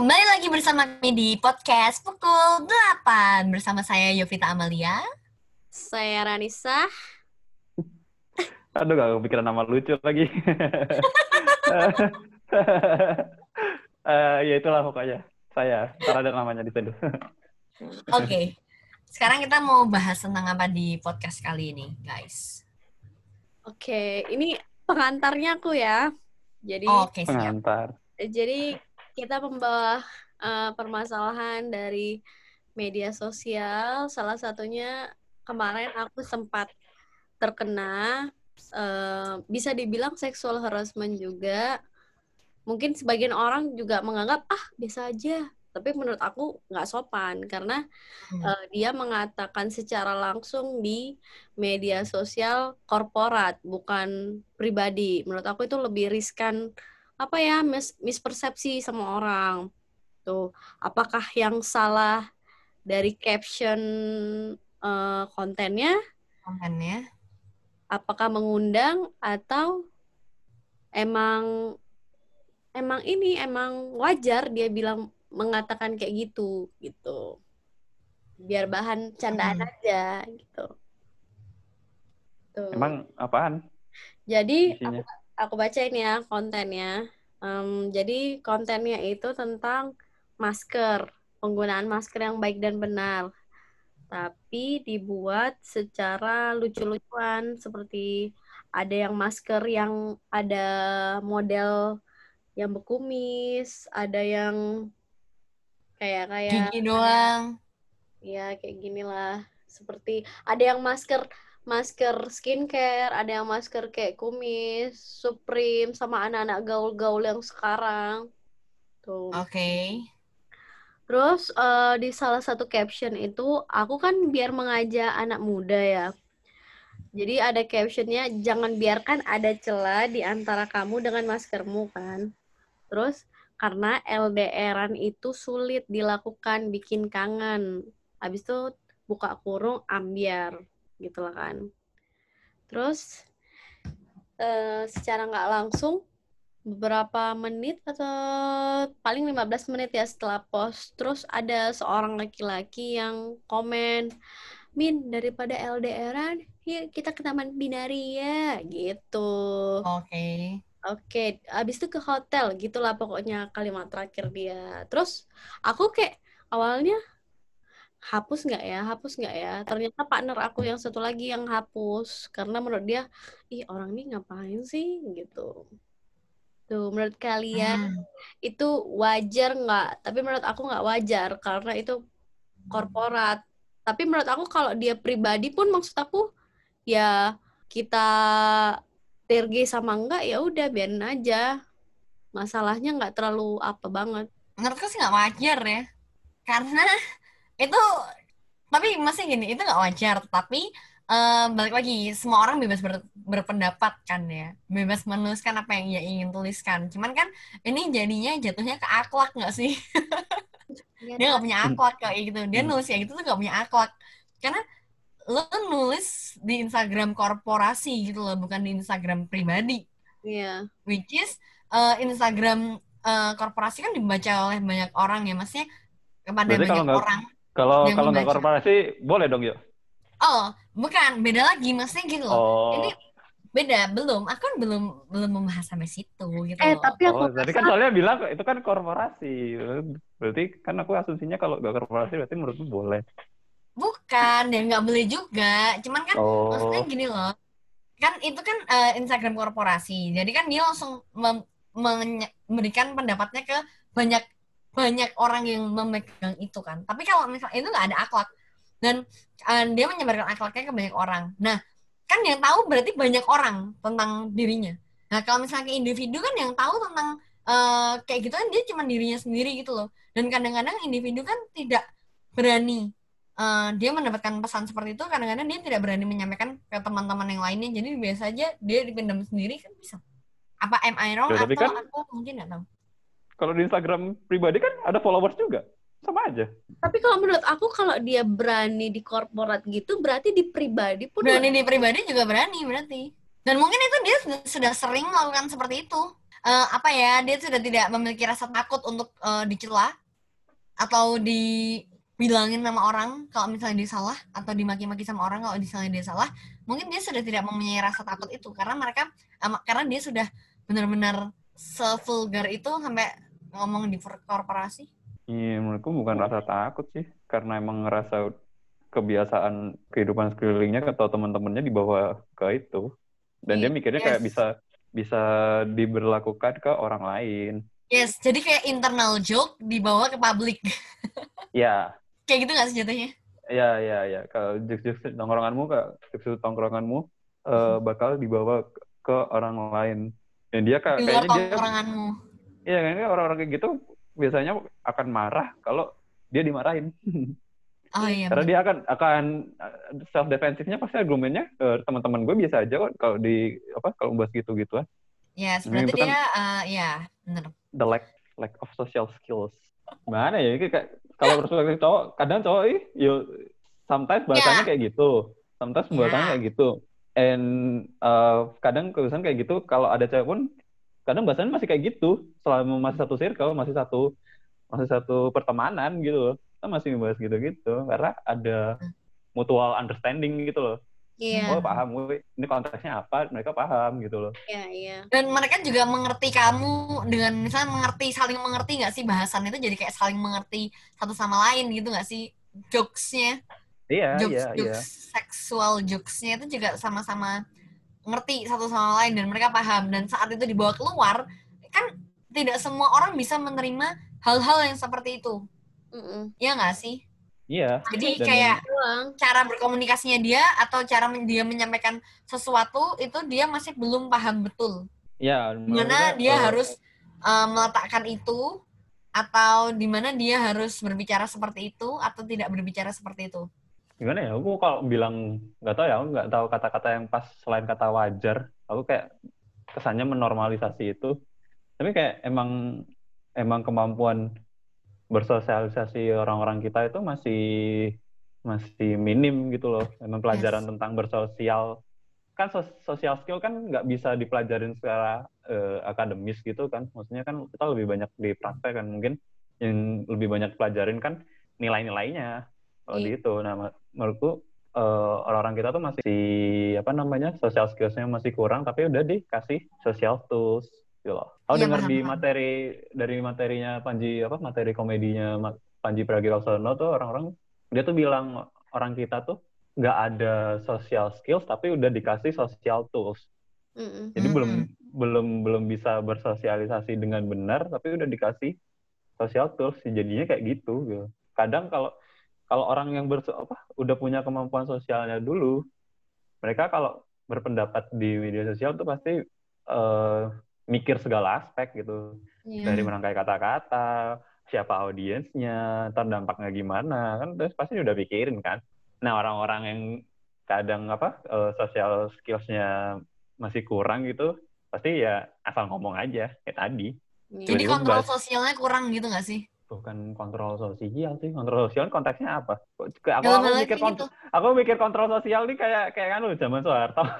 Kembali lagi bersama kami di podcast pukul 8 bersama saya Yovita Amalia. Saya Ranisa. Aduh, gak kepikiran nama lucu lagi. Eh, ya itulah pokoknya. Saya, ntar ada namanya di. Oke, sekarang kita mau bahas tentang apa di podcast kali ini, guys. Oke, ini pengantarnya aku ya. Jadi Oke, siap. Pengantar. jadi kita membawa eh, permasalahan dari media sosial. Salah satunya kemarin aku sempat terkena eh, bisa dibilang seksual harassment juga. Mungkin sebagian orang juga menganggap ah biasa aja. Tapi menurut aku nggak sopan karena Hmm. eh, dia mengatakan secara langsung di media sosial korporat bukan pribadi. Menurut aku itu lebih riskan apa ya mis- mispersepsi sama orang. Tuh, apakah yang salah dari caption eh, kontennya? Kontennya. Apakah mengundang atau emang emang ini emang wajar dia bilang mengatakan kayak gitu gitu. Biar bahan candaan Hmm. aja gitu. Tuh. Emang apaan Jadi isinya? aku bacain ya kontennya. Em, jadi kontennya itu tentang masker, penggunaan masker yang baik dan benar. Tapi dibuat secara lucu-lucuan seperti ada yang masker yang ada model yang berkumis, ada yang kayak kayak Gigi doang. Ya, kayak gini lah. Seperti ada yang masker masker skincare, ada yang masker kayak kumis, Supreme sama anak-anak gaul-gaul yang sekarang. Tuh. Oke. Terus eh, di salah satu caption itu aku kan biar mengajak anak muda ya. Jadi ada captionnya jangan biarkan ada celah di antara kamu dengan maskermu kan. Terus karena LDRan itu sulit dilakukan bikin kangen. Habis itu buka kurung ambiar gitu lah kan. Terus eh, secara nggak langsung beberapa menit atau paling 15 menit ya setelah post terus ada seorang laki-laki yang komen Min daripada LDRan yuk kita ke Taman Binaria gitu Oke. Oke, abis itu ke hotel gitulah pokoknya kalimat terakhir dia. Terus aku kayak awalnya hapus nggak ya, hapus nggak ya. Ternyata partner aku yang satu lagi yang hapus karena menurut dia, ih orang ini ngapain sih gitu. Tuh, menurut kalian Hmm. itu wajar nggak? Tapi menurut aku nggak wajar karena itu korporat. Tapi menurut aku kalau dia pribadi pun maksud aku ya kita TRG sama enggak ya udah biarin aja. Masalahnya nggak terlalu apa banget. Menurutku sih nggak wajar ya. Karena itu, tapi masih gini, itu nggak wajar. Tapi eh, balik lagi, semua orang bebas ber- berpendapat kan ya. Bebas menuliskan apa yang ia ingin tuliskan. Cuman kan ini jadinya jatuhnya ke akhlak nggak sih? Iya, dia nggak punya akhlak kayak gitu dia Hmm. nulis kayak gitu tuh nggak punya akhlak karena lo nulis di Instagram korporasi gitu loh bukan di Instagram pribadi Iya. which is uh, Instagram uh, korporasi kan dibaca oleh banyak orang ya maksudnya kepada Berarti kalau banyak nggak- orang Kalau Yang kalau nggak korporasi boleh dong yuk. oh bukan. Beda lagi. Maksudnya gitu loh. Oh. ini beda. Belum. Aku kan belum belum membahas sampai situ gitu Eh tapi aku Oh, tadi kan soalnya bilang itu kan korporasi. Berarti kan aku asumsinya kalau nggak korporasi berarti menurutmu boleh. bukan. Dan nggak boleh juga. Cuman kan Oh. maksudnya gini loh. Kan itu kan eh, Instagram korporasi. Jadi kan dia langsung memberikan pendapatnya ke banyak banyak orang yang memegang itu kan. Tapi kalau misalnya itu nggak ada akhlak. Dan eh, dia menyebarkan akhlaknya ke banyak orang. Nah kan yang tahu berarti banyak orang tentang dirinya. Nah kalau misalnya ke individu kan yang tahu tentang eh, kayak gitu kan dia cuma dirinya sendiri gitu loh. Dan kadang-kadang individu kan tidak berani eh, dia mendapatkan pesan seperti itu kadang-kadang dia tidak berani menyampaikan ke teman-teman yang lainnya. Jadi biasa aja dia dipendam sendiri kan bisa. Apa am I wrong Ya, atau kan- aku mungkin nggak tahu Kalau di Instagram pribadi kan ada followers juga. Sama aja. tapi kalau menurut aku kalau dia berani di korporat gitu berarti di pribadi pun berani di pribadi juga berani berarti Dan mungkin itu dia sudah, sering melakukan seperti itu. Eh, apa ya, dia sudah tidak memiliki rasa takut untuk eh, dicela atau dibilangin sama orang kalau misalnya dia salah atau dimaki-maki sama orang kalau misalnya dia salah. Mungkin dia sudah tidak mempunyai rasa takut itu karena mereka karena dia sudah benar-benar sevulgar itu sampai ngomong di korporasi. Iya, menurutku bukan rasa takut sih, karena emang ngerasa kebiasaan kehidupan sekelilingnya atau teman-temannya dibawa ke itu, dan dia Iya, mikirnya kayak yes. bisa bisa diberlakukan ke orang lain. Yes, jadi kayak internal joke dibawa ke publik. Ya, kayak gitu nggak sih jatuhnya? ya, ya, ya. Kalau jokes-jokes tongkronganmu, jokes tongkronganmu eh, bakal dibawa ke- orang lain. Dan dia kayak Di luar kayaknya dia, tongkronganmu. Iya kayaknya orang-orang kayak gitu biasanya akan marah kalau dia dimarahin. Oh iya. Karena bener. dia akan akan self defensifnya pasti argumennya eh, teman-teman gue biasa aja kok kalau di apa kalau bahas gitu-gituan. Yes, Ini berarti itu kan- dia eh, ya bener. The lack lack of social skills. Mana ya kayak kalau perspektif cowok kadang cowok ih yo sometimes bahasanya Ya. kayak gitu. Sometimes Ya. bahasanya kayak gitu. And eh, kadang kebiasaan kayak gitu kalau ada cewek pun kadang bahasanya masih kayak gitu selama masih satu circle, masih satu masih satu pertemanan gitu loh. Kita masih ngebahas gitu-gitu karena ada mutual understanding gitu loh. Iya, Oh paham, gue ini konteksnya apa, mereka paham gitu loh. iya, iya. Dan mereka juga mengerti kamu dengan misalnya mengerti saling mengerti nggak sih bahasan itu jadi kayak saling mengerti satu sama lain gitu nggak sih jokesnya Iya, jokes iya, iya. jokes seksual jokesnya itu juga sama-sama ngerti satu sama lain dan mereka paham dan saat itu dibawa keluar kan tidak semua orang bisa menerima hal-hal yang seperti itu Mm-mm. ya nggak sih Iya. jadi Dan- kayak Doang. cara berkomunikasinya dia atau cara dia menyampaikan sesuatu itu dia masih belum paham betul Iya, di mana dia eh, harus uh, meletakkan itu atau di mana dia harus berbicara seperti itu atau tidak berbicara seperti itu gimana ya? Aku kalau bilang nggak tahu ya, aku nggak tahu kata-kata yang pas selain kata wajar. Aku kayak kesannya menormalisasi itu. Tapi kayak emang emang kemampuan bersosialisasi orang-orang kita itu masih masih minim gitu loh. Emang pelajaran Yes. tentang bersosial kan sos- social skill kan nggak bisa dipelajarin secara eh, akademis gitu kan. Maksudnya kan kita lebih banyak di praktek kan mungkin yang lebih banyak pelajarin kan nilai-nilainya kalau Iya. di itu. Nah, menurutku eh, orang-orang kita tuh masih apa namanya social skills-nya masih kurang tapi udah dikasih social tools gitu loh. Aku Iya, dengar di materi dari materinya Panji apa materi komedinya Panji Pragiwaksono tuh orang-orang dia tuh bilang orang kita tuh nggak ada social skills tapi udah dikasih social tools. Mm-mm. Jadi belum belum belum bisa bersosialisasi dengan benar tapi udah dikasih social tools jadinya kayak gitu gitu. Kadang kalau kalau orang yang berso apa udah punya kemampuan sosialnya dulu, mereka kalau berpendapat di media sosial tuh pasti eh, mikir segala aspek gitu. Iya. Dari merangkai kata-kata, siapa audiensnya, ntar dampaknya gimana, kan terus pasti udah pikirin kan. Nah, orang-orang yang kadang apa eh, social skills-nya masih kurang gitu, pasti ya asal ngomong aja kayak tadi. Iya. jadi kontrol sosialnya kurang gitu nggak sih Bukan kontrol sosial sih, kontrol sosial konteksnya apa? Kok- Aku, aku mikir gitu. aku mikir kontrol sosial nih kayak kayak kan lu zaman Soeharto.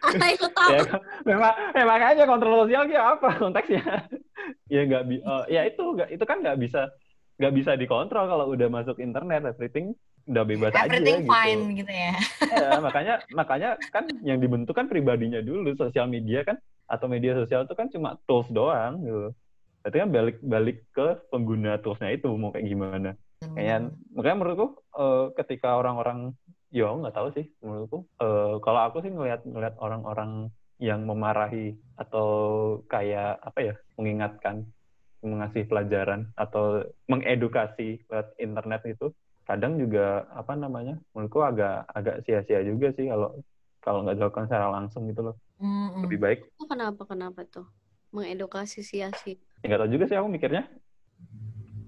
Aku tahu. ya, memang memang aja kontrol sosial kayak apa konteksnya? ya nggak bi eh, ya itu nggak itu kan nggak bisa nggak bisa dikontrol kalau udah masuk internet everything udah bebas everything aja gitu. fine gitu ya Ya, makanya makanya kan yang dibentuk kan pribadinya dulu sosial media kan atau media sosial itu kan cuma tools doang gitu. Berarti kan balik balik ke pengguna toolsnya itu mau kayak gimana. Kayak makanya menurutku eh, ketika orang-orang ya nggak tahu sih menurutku eh, kalau aku sih ngelihat ngelihat orang-orang yang memarahi atau kayak apa ya mengingatkan mengasih pelajaran atau mengedukasi lewat internet itu kadang juga apa namanya menurutku agak agak sia-sia juga sih kalau kalau nggak dilakukan secara langsung gitu loh Mm-mm. lebih baik kenapa kenapa tuh? Mengedukasi sia-sia. ya nggak tahu juga sih aku mikirnya.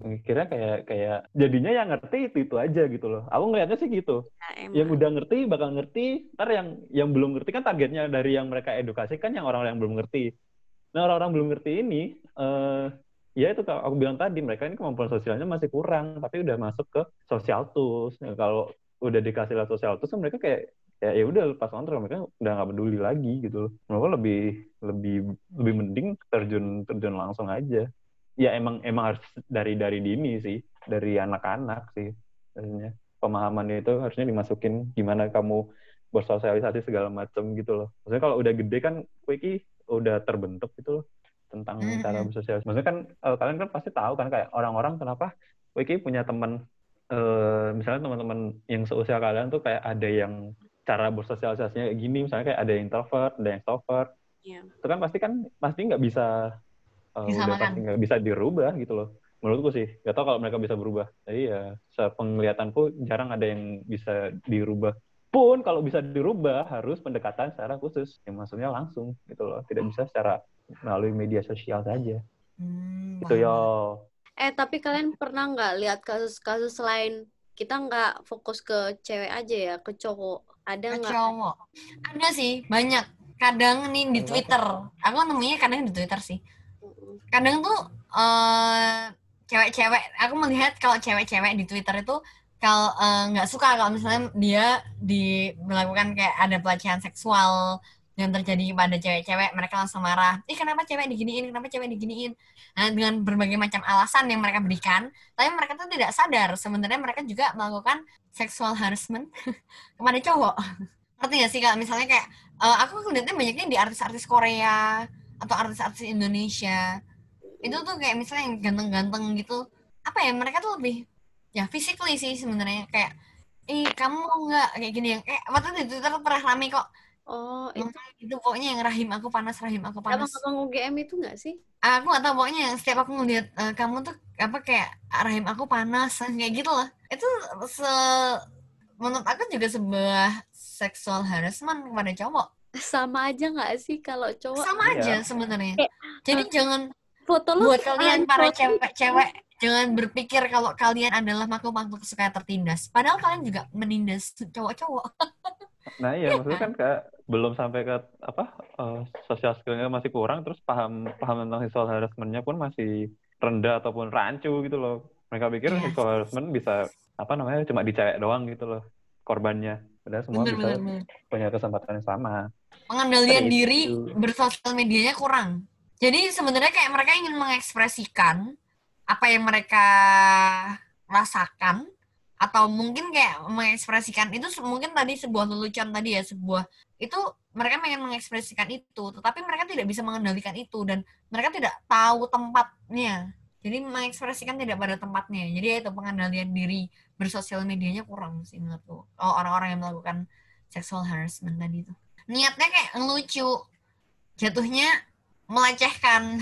Mikirnya kayak kayak jadinya yang ngerti itu itu aja gitu loh. Aku ngelihatnya sih gitu. Ya, emang. yang udah ngerti bakal ngerti ntar yang yang belum ngerti kan targetnya dari yang mereka edukasi kan yang orang-orang yang belum ngerti. Nah orang-orang belum ngerti ini eh ya itu aku bilang tadi mereka ini kemampuan sosialnya masih kurang tapi udah masuk ke social tools. Nah, kalau udah dikasih lah social tools mereka kayak ya ya udah lepas kontrol mereka udah nggak peduli lagi gitu loh. Gue lebih lebih lebih mending terjun terjun langsung aja. Ya emang emang harus dari dari dini sih dari anak-anak sih sebenarnya pemahaman itu harusnya dimasukin gimana kamu bersosialisasi segala macam gitu loh. Maksudnya kalau udah gede kan Wiki udah terbentuk gitu loh tentang Mhm. cara bersosialisasi. Maksudnya kan eh, kalian kan pasti tahu kan kayak orang-orang kenapa Wiki punya teman eh, misalnya teman-teman yang seusia kalian tuh kayak ada yang cara bersosialisasinya kayak gini misalnya kayak ada yang introvert ada yang extrovert. Iya. itu kan pasti kan pasti nggak bisa eh, udah pasti nggak bisa dirubah gitu loh. Menurutku sih nggak tahu kalau mereka bisa berubah. Jadi ya sepenglihatanku jarang ada yang bisa dirubah. Pun kalau bisa dirubah harus pendekatan secara khusus. Yang maksudnya langsung gitu loh. Tidak bisa secara melalui media sosial saja. Hmm, gitu yo. Eh, tapi kalian pernah nggak lihat kasus-kasus lain? Kita nggak fokus ke cewek aja ya, ke cowok. Ada nggak? cowok. Ada sih, banyak. Kadang nih di? Twitter. Aku nemunya kadang di Twitter sih. Kadang tuh eh cewek-cewek, aku melihat kalau cewek-cewek di Twitter itu kalau eh, nggak suka kalau misalnya dia di melakukan kayak ada pelecehan seksual yang terjadi pada cewek-cewek, mereka langsung marah. Ih, kenapa cewek diginiin? Kenapa cewek diginiin? Nah, dengan berbagai macam alasan yang mereka berikan, tapi mereka tuh tidak sadar sebenarnya mereka juga melakukan sexual harassment kepada cowok. Ngerti gak sih kalau misalnya kayak eh, aku ngeliatnya banyaknya di artis-artis Korea atau artis-artis Indonesia. Itu tuh kayak misalnya yang ganteng-ganteng gitu. Apa ya mereka tuh lebih ya physically sih sebenarnya kayak ih kamu nggak kayak gini yang kayak waktu itu di Twitter pernah rame kok Oh, itu itu pokoknya yang rahim aku panas rahim aku panas abang-abang UGM itu nggak sih? aku gak tahu pokoknya yang setiap aku ngeliat eh, kamu tuh apa kayak rahim aku panas kayak gitu loh itu se menurut aku juga sebuah sexual harassment kepada cowok Sama aja nggak sih kalau cowok? sama Iya. aja sebenarnya jadi jangan Foto lu buat kalian para cewek-cewek jangan berpikir kalau kalian adalah makhluk-makhluk suka tertindas. Padahal kalian juga menindas cowok-cowok. Nah iya maksudnya kan kayak belum sampai ke apa eh, social skillnya masih kurang terus paham paham tentang sexual harassment-nya pun masih rendah ataupun rancu gitu loh. Mereka pikir Yes. sexual harassment bisa apa namanya cuma di cewek doang gitu loh korbannya. Padahal semua bener bisa bener bener. punya kesempatan yang sama. Pengendalian diri itu. bersosial medianya kurang. Jadi sebenarnya kayak mereka ingin mengekspresikan apa yang mereka rasakan atau mungkin kayak mengekspresikan itu mungkin tadi sebuah lelucon tadi ya sebuah itu mereka pengen mengekspresikan itu tetapi mereka tidak bisa mengendalikan itu dan mereka tidak tahu tempatnya. Jadi mengekspresikan tidak pada tempatnya. Jadi ya itu pengendalian diri bersosial medianya kurang sih menurutku. Oh, orang-orang yang melakukan sexual harassment tadi itu niatnya kayak ngelucu jatuhnya melecehkan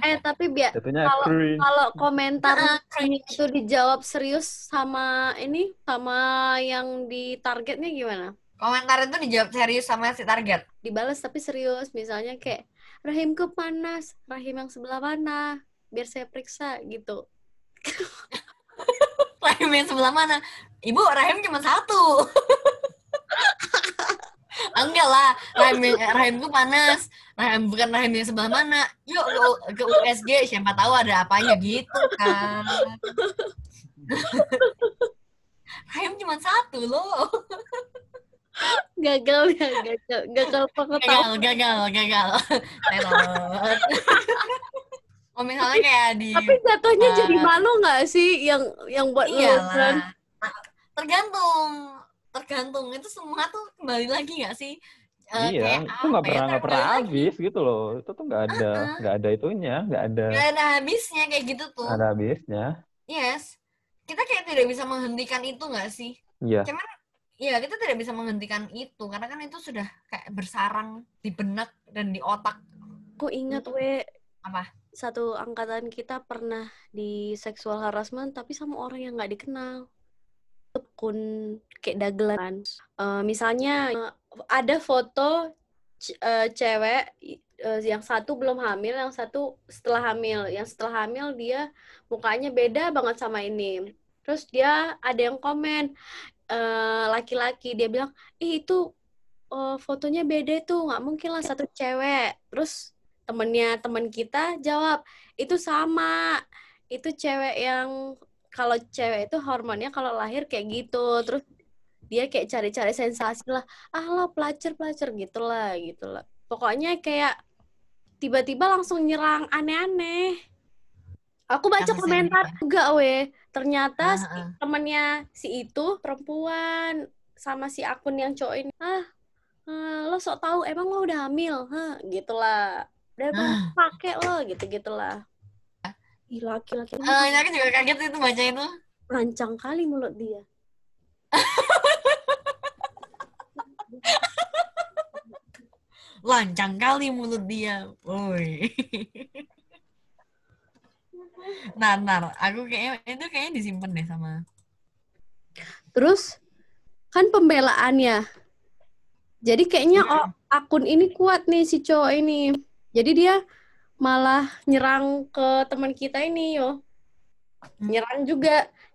Eh, tapi biar Kalau- kalau komentar itu dijawab serius sama ini sama yang di targetnya gimana? komentar itu dijawab serius sama si target Dibalas tapi serius, misalnya kayak rahimku panas, rahim yang sebelah mana? Biar saya periksa gitu. rahim yang sebelah mana ibu rahim cuma satu enggak lah rahim rahimku panas. Rahim bukan rahim yang sebelah mana. Yuk ke, ke USG siapa tahu ada apanya gitu kan. Rahim cuma satu loh. Gagal ya, gagal, gagal pengetahuan. gagal gagal gagal. Tetot. oh misalnya kayak di Tapi jatuhnya jadi malu nggak sih yang yang buat iyalah. tergantung tergantung. Itu semua tuh kembali lagi nggak sih? Eh, iya kayak itu nggak ya, pernah nggak pernah habis gitu loh. Itu tuh nggak ada nggak ada itunya nggak ada Nggak ada habisnya kayak gitu tuh. Nggak ada habisnya. Yes. Kita kayak tidak bisa menghentikan itu nggak sih? Iya. Cuman ya kita tidak bisa menghentikan itu. Karena kan itu sudah kayak bersarang di benak dan di otak. Aku ingat we. Apa? satu angkatan kita pernah di sexual harassment tapi sama orang yang nggak dikenal. Kun kayak dagelan. Eh, misalnya eh, ada foto eh, cewek eh, yang satu belum hamil, yang satu setelah hamil. Yang setelah hamil dia mukanya beda banget sama ini. Terus dia ada yang komen laki-laki dia bilang, "Ih, itu eh, fotonya beda tuh, nggak mungkin lah satu cewek." Terus temennya temen kita jawab, "Itu sama. Itu cewek yang kalau cewek itu hormonnya kalau lahir kayak gitu." Terus dia kayak cari-cari sensasi lah ah lo pelacur pelacur gitulah gitulah pokoknya kayak tiba-tiba langsung nyerang aneh-aneh aku baca komentar dia. juga weh ternyata Ah, si ah. temennya si itu perempuan sama si akun yang cowok ini ah eh, lo sok tahu emang lo udah hamil hah gitulah udah Ah. pakai lo gitu gitulah laki-laki ini Eh, aku juga kaget itu baca itu. rancang kali mulut dia Lancang kali mulut dia. Woi. Nah, nah, aku kayaknya itu kayaknya disimpan deh sama. terus kan pembelaannya jadi kayaknya oh, akun ini kuat nih si cowok ini jadi dia malah nyerang ke teman kita ini yo Hmm. nyerang juga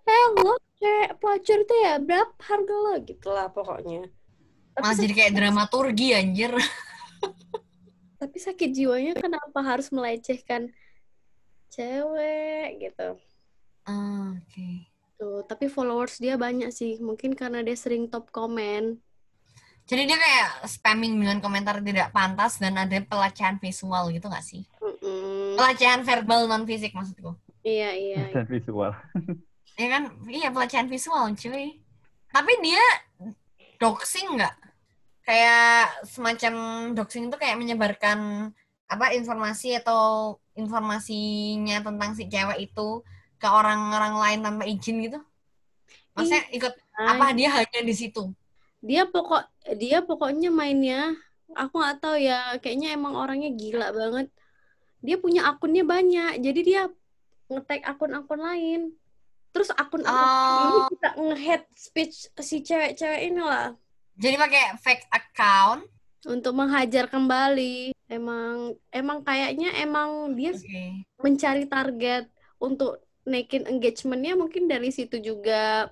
eh lo cewek pelacur itu ya berapa harga lo gitulah pokoknya tapi, Malah jadi kayak dramaturgi anjir. tapi sakit jiwanya kenapa harus melecehkan cewek gitu Ah, Oke. tuh tapi followers dia banyak sih mungkin karena dia sering top komen Jadi dia kayak spamming dengan komentar tidak pantas dan ada pelecehan visual gitu gak sih? Pelecehan verbal non fisik maksudku. iya iya dan visual. Ya kan? Iya pelecehan visual cuy. Tapi dia doxing nggak? Kayak semacam doxing itu kayak menyebarkan apa informasi atau informasinya tentang si cewek itu ke orang-orang lain tanpa izin gitu? Maksudnya ikut apa dia hanya di situ? dia pokok dia pokoknya mainnya aku nggak tahu ya kayaknya emang orangnya gila banget dia punya akunnya banyak jadi dia nge-tag akun-akun lain terus akun akun ini Oh, kita nge-head speech si cewek-cewek ini lah jadi pakai fake account. untuk menghajar kembali emang emang kayaknya emang dia Oke. mencari target untuk naikin engagementnya mungkin dari situ juga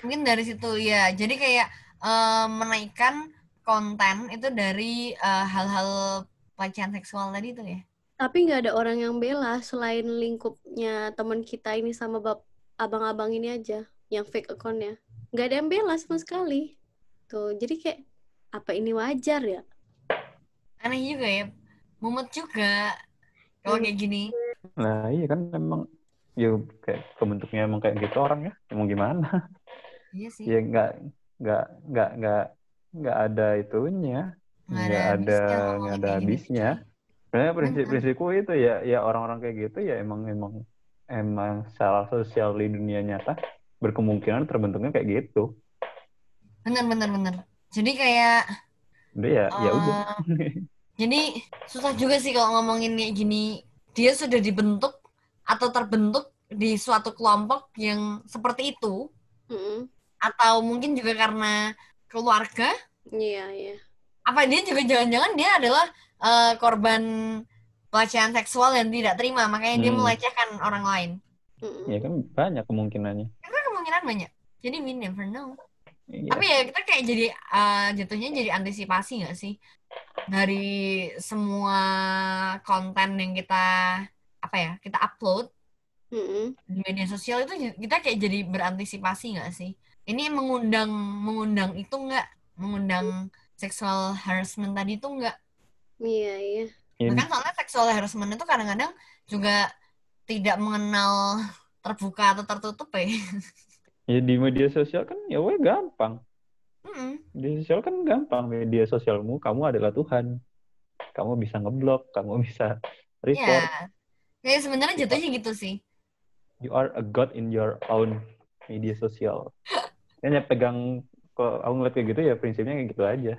Mungkin dari situ ya. Jadi kayak eh, menaikkan konten itu dari eh, hal-hal pelecehan seksual tadi itu ya. Tapi nggak ada orang yang bela selain lingkupnya teman kita ini sama bab abang-abang ini aja yang fake accountnya. Nggak ada yang bela sama sekali. Tuh, jadi kayak apa ini wajar ya? Aneh juga ya. Mumet juga kalau Hmm. kayak gini. Nah iya kan emang ya kayak kebentuknya emang kayak gitu orang ya. Emang gimana? Iya sih. Ya nggak nggak nggak nggak nggak ada itunya. Nggak ada nggak ada habisnya. Sebenarnya prinsip-prinsipku itu ya ya orang-orang kayak gitu ya emang emang emang salah sosial di dunia nyata berkemungkinan terbentuknya kayak gitu. Bener bener bener. Jadi kayak Udah ya ya udah. eh, jadi susah juga sih kalau ngomongin kayak gini. Dia sudah dibentuk atau terbentuk di suatu kelompok yang seperti itu Mm-mm. atau mungkin juga karena keluarga Iya, iya. apa dia juga jangan-jangan dia adalah eh, korban pelecehan seksual yang tidak terima makanya dia Hmm. melecehkan orang lain Mm-mm. Ya kan banyak kemungkinannya. itu kemungkinan banyak jadi we never know Iya. tapi ya kita kayak jadi eh, jatuhnya jadi antisipasi nggak sih dari semua konten yang kita apa ya kita upload Mm-mm. di media sosial itu kita kayak jadi berantisipasi nggak sih ini mengundang mengundang itu nggak mengundang sexual harassment tadi itu nggak Iya, iya. Ini- Bahkan soalnya sexual harassment itu kadang-kadang juga tidak mengenal terbuka atau tertutup ya. ya di media sosial kan ya weh gampang. Mm-mm. Media sosial kan gampang. Media sosialmu kamu adalah Tuhan. Kamu bisa ngeblok, kamu bisa report. Ya, ya sebenarnya jatuhnya gitu sih. You are a god in your own media sosial. Hanya pegang kok aku ngeliat kayak gitu ya prinsipnya kayak gitu aja.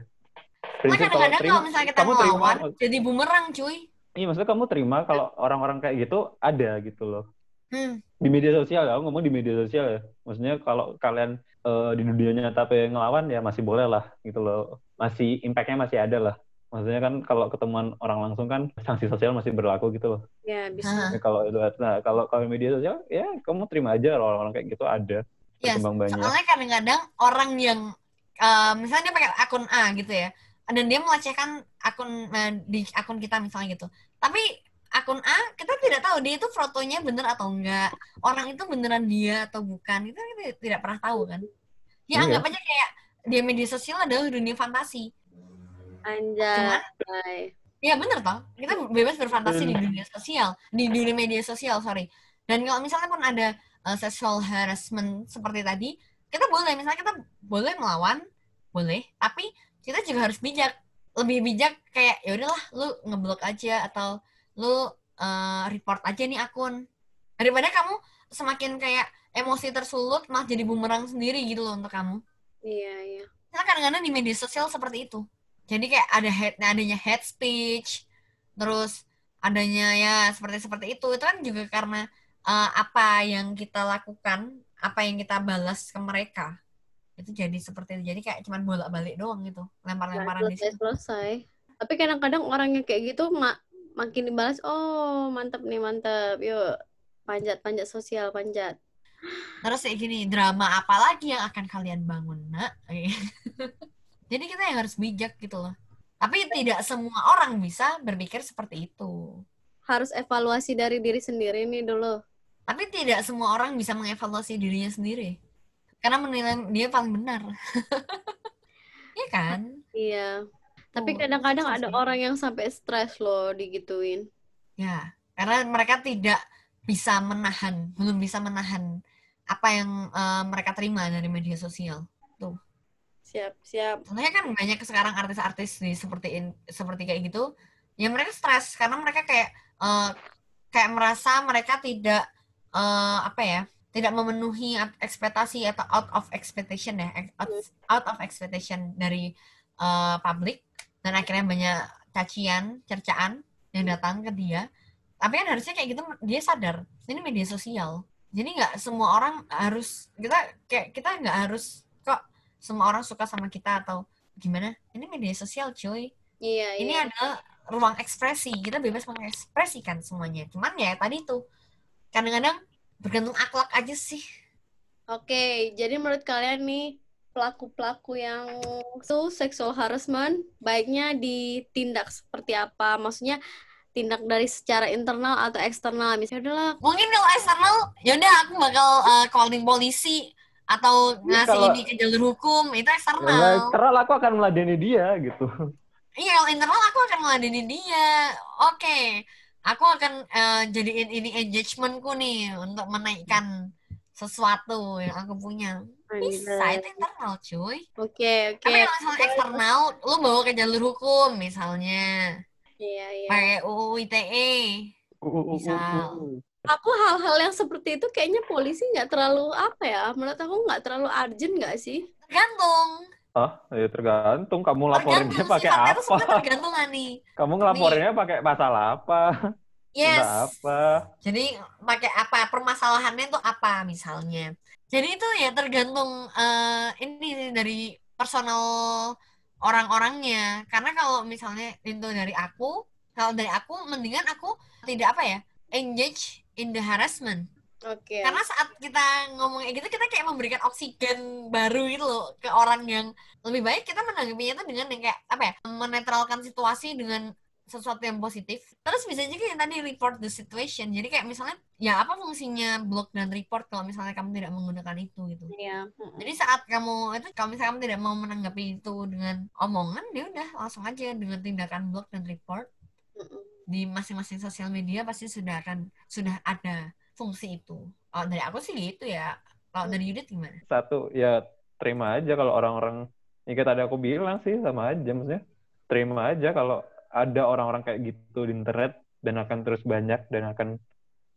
Nah, Prinsip kalau kadang-kadang kalau misalnya kita kamu terima, ngelawan, jadi bumerang cuy. iya maksudnya kamu terima kalau orang-orang kayak gitu ada gitu loh. Hmm. Di media sosial ya, aku ngomong di media sosial ya. Maksudnya kalau kalian eh, di dunia nyata pengen ngelawan ya masih boleh lah gitu loh. Masih impact-nya masih ada lah. Maksudnya kan kalau ketemuan orang langsung kan sanksi sosial masih berlaku gitu loh. Ya, bisa. Ya, kalau itu nah kalau kalau media sosial ya kamu terima aja kalau orang-orang kayak gitu ada Ya, soalnya kadang-kadang orang yang eh, misalnya dia pakai akun A gitu ya, dan dia melecehkan akun eh, di akun kita misalnya gitu. Tapi akun A kita tidak tahu dia itu fotonya bener atau enggak, orang itu beneran dia atau bukan itu kita tidak pernah tahu kan. Ya Iya. anggap aja kayak di media sosial adalah dunia fantasi. Anjay. Iya bener toh, kita bebas berfantasi di dunia sosial, di dunia media sosial, sorry. Dan kalau misalnya pun ada uh, sexual harassment seperti tadi, kita boleh, misalnya kita boleh melawan, boleh, tapi kita juga harus bijak. Lebih bijak kayak, ya udahlah, lu ngeblok aja, atau lu uh, report aja nih akun. Daripada kamu semakin kayak emosi tersulut, malah jadi bumerang sendiri gitu loh untuk kamu. Iya, iya. Karena kadang-kadang di media sosial seperti itu jadi kayak ada head adanya head speech terus adanya ya seperti seperti itu itu kan juga karena uh, apa yang kita lakukan apa yang kita balas ke mereka itu jadi seperti itu jadi kayak cuman bolak balik doang gitu lempar-lemparan di situ selesai tapi kadang-kadang orang yang kayak gitu mak makin dibalas oh mantap nih mantap yuk panjat panjat sosial panjat terus kayak gini drama apa lagi yang akan kalian bangun nak Jadi kita yang harus bijak gitu loh. Tapi tidak semua orang bisa berpikir seperti itu. Harus evaluasi dari diri sendiri nih dulu. Tapi tidak semua orang bisa mengevaluasi dirinya sendiri. Karena menilai dia paling benar. Iya kan? Iya. Tapi kadang-kadang ada orang yang sampai stres loh digituin. Ya, karena mereka tidak bisa menahan, belum bisa menahan apa yang uh, mereka terima dari media sosial. Tuh siap siap soalnya kan banyak sekarang artis-artis di seperti in, seperti kayak gitu ya mereka stres karena mereka kayak uh, kayak merasa mereka tidak uh, apa ya tidak memenuhi ekspektasi atau out of expectation ya out, hmm. out of expectation dari uh, publik. Dan akhirnya banyak cacian cercaan yang datang ke dia. Tapi kan harusnya kayak gitu dia sadar ini media sosial. Jadi nggak semua orang harus kita kayak kita nggak harus semua orang suka sama kita atau gimana? Ini media sosial cuy. Iya ini iya. adalah ruang ekspresi. Kita bebas mengekspresikan semuanya. Cuman ya tadi tuh kadang-kadang bergantung akhlak aja sih oke jadi menurut kalian nih pelaku-pelaku yang so sexual harassment baiknya ditindak seperti apa maksudnya tindak dari secara internal atau eksternal misalnya adalah mungkin kalau eksternal yaudah aku bakal uh, calling polisi atau ngasih kalau, ini ke jalur hukum itu eksternal. Ya, eksternal aku akan meladeni dia gitu. Iya, kalau internal aku akan meladeni dia. Oke, okay. Aku akan uh, jadiin ini engagementku nih untuk menaikkan sesuatu yang aku punya. Bisa, itu internal cuy. Oke, okay, oke. Okay. Tapi kalau misalnya eksternal, lu bawa ke jalur hukum misalnya. Iya, iya. Pakai UU ITE. Misal aku hal-hal yang seperti itu kayaknya polisi nggak terlalu apa ya menurut aku nggak terlalu urgent nggak sih tergantung Ah, ya tergantung kamu laporinnya pakai apa? Tergantung nih. Kamu ngelaporinnya pakai masalah apa? Yes. apa? Jadi pakai apa? Permasalahannya itu apa misalnya? Jadi itu ya tergantung uh, ini dari personal orang-orangnya. Karena kalau misalnya itu dari aku, kalau dari aku mendingan aku tidak apa ya? engage in the harassment. Oke. Okay. Karena saat kita ngomong kayak gitu kita kayak memberikan oksigen baru itu loh ke orang yang lebih baik kita menanggapinya itu dengan yang kayak apa ya menetralkan situasi dengan sesuatu yang positif. Terus bisa juga yang tadi report the situation. Jadi kayak misalnya ya apa fungsinya blog dan report kalau misalnya kamu tidak menggunakan itu gitu. Iya. Jadi saat kamu itu kalau misalnya kamu tidak mau menanggapi itu dengan omongan, dia ya udah langsung aja dengan tindakan blog dan report di masing-masing sosial media pasti sudah akan sudah ada fungsi itu. Oh, dari aku sih gitu ya. Kalau dari Yudit gimana? Satu, ya terima aja kalau orang-orang ya kayak tadi aku bilang sih sama aja maksudnya. Terima aja kalau ada orang-orang kayak gitu di internet dan akan terus banyak dan akan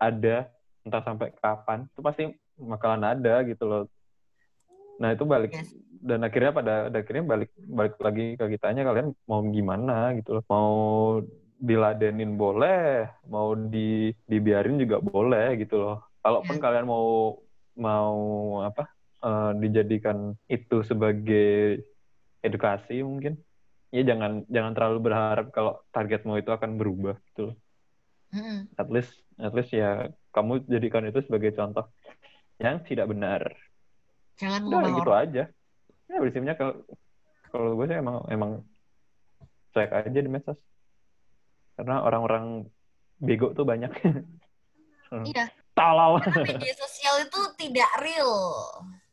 ada entah sampai kapan itu pasti bakalan ada gitu loh nah itu balik yes. dan akhirnya pada akhirnya balik balik lagi ke kitanya kalian mau gimana gitu loh mau diladenin boleh, mau di dibiarin juga boleh gitu loh. Kalaupun yeah. kalian mau mau apa uh, dijadikan itu sebagai edukasi mungkin, ya jangan jangan terlalu berharap kalau targetmu itu akan berubah gitu loh. Mm. At least at least ya kamu jadikan itu sebagai contoh yang tidak benar. Jangan Udah, gitu aja. Ya prinsipnya kalau kalau gue sih emang emang cek aja di medsos karena orang-orang bego tuh banyak. Iya. Talau. Karena media sosial itu tidak real.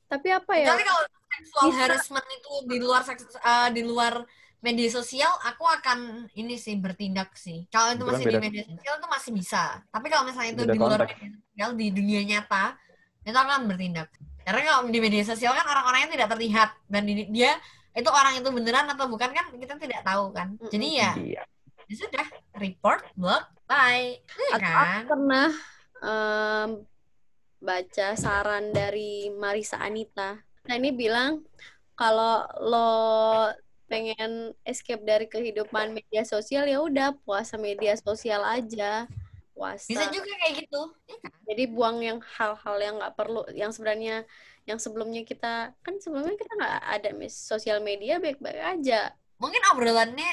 Tapi apa ya? Tapi kalau seksual Bisa. harassment itu di luar seks- eh, di luar media sosial, aku akan ini sih bertindak sih. Kalau itu Itu kan masih di beda- media sosial itu masih bisa. Tapi kalau misalnya itu Beda di luar konteks. media sosial di dunia nyata, itu akan bertindak. Karena kalau di media sosial kan orang-orangnya tidak terlihat dan di- dia itu orang itu beneran atau bukan kan kita tidak tahu kan. Jadi ya, Iya. ya sudah report, block, bye. Iya Atau kan? aku pernah em, baca saran dari Marisa Anita. Nah ini bilang kalau lo pengen escape dari kehidupan media sosial ya udah puasa media sosial aja puasa. Bisa juga kayak gitu. Ya kan? Jadi buang yang hal-hal yang nggak perlu, yang sebenarnya yang sebelumnya kita kan sebelumnya kita nggak ada sosial media baik-baik aja. Mungkin obrolannya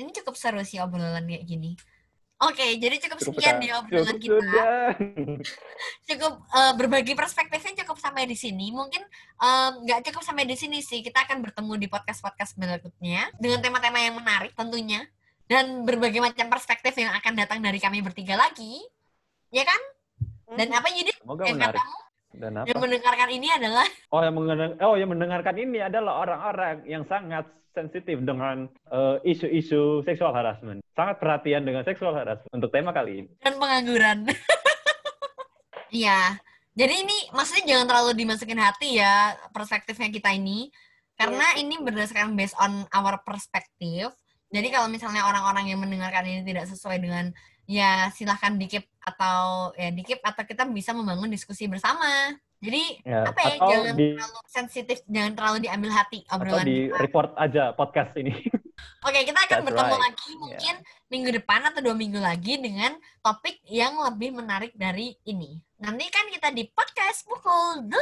ini cukup seru sih obrolan kayak gini. Oke, jadi cukup Cukup sekian di obrolan Cukup kita. Cukup eh, berbagi perspektifnya cukup sampai di sini. Mungkin nggak cukup sampai di sini sih. Kita akan bertemu di podcast-podcast berikutnya dengan tema-tema yang menarik tentunya dan berbagai macam perspektif yang akan datang dari kami bertiga lagi. Ya kan? Dan apa Yudit? Semoga Yang menarik. katamu Dan apa? yang mendengarkan ini adalah Oh yang mendengar oh yang mendengarkan ini adalah orang-orang yang sangat sensitif dengan eh, isu-isu seksual harassment. Sangat perhatian dengan seksual harassment untuk tema kali ini. dan pengangguran. Iya. Jadi ini maksudnya jangan terlalu dimasukin hati ya perspektifnya kita ini. Karena ini berdasarkan based on our perspective. Jadi kalau misalnya orang-orang yang mendengarkan ini tidak sesuai dengan ya silahkan dikip atau ya dikip atau kita bisa membangun diskusi bersama. Jadi Ya, apa ya atau jangan di- terlalu sensitif, jangan terlalu diambil hati Atau obrolan di kita. report aja podcast ini. Oke, kita akan That's bertemu right. lagi mungkin minggu depan atau dua minggu lagi dengan topik yang lebih menarik dari ini. Nanti kan kita di podcast pukul 8.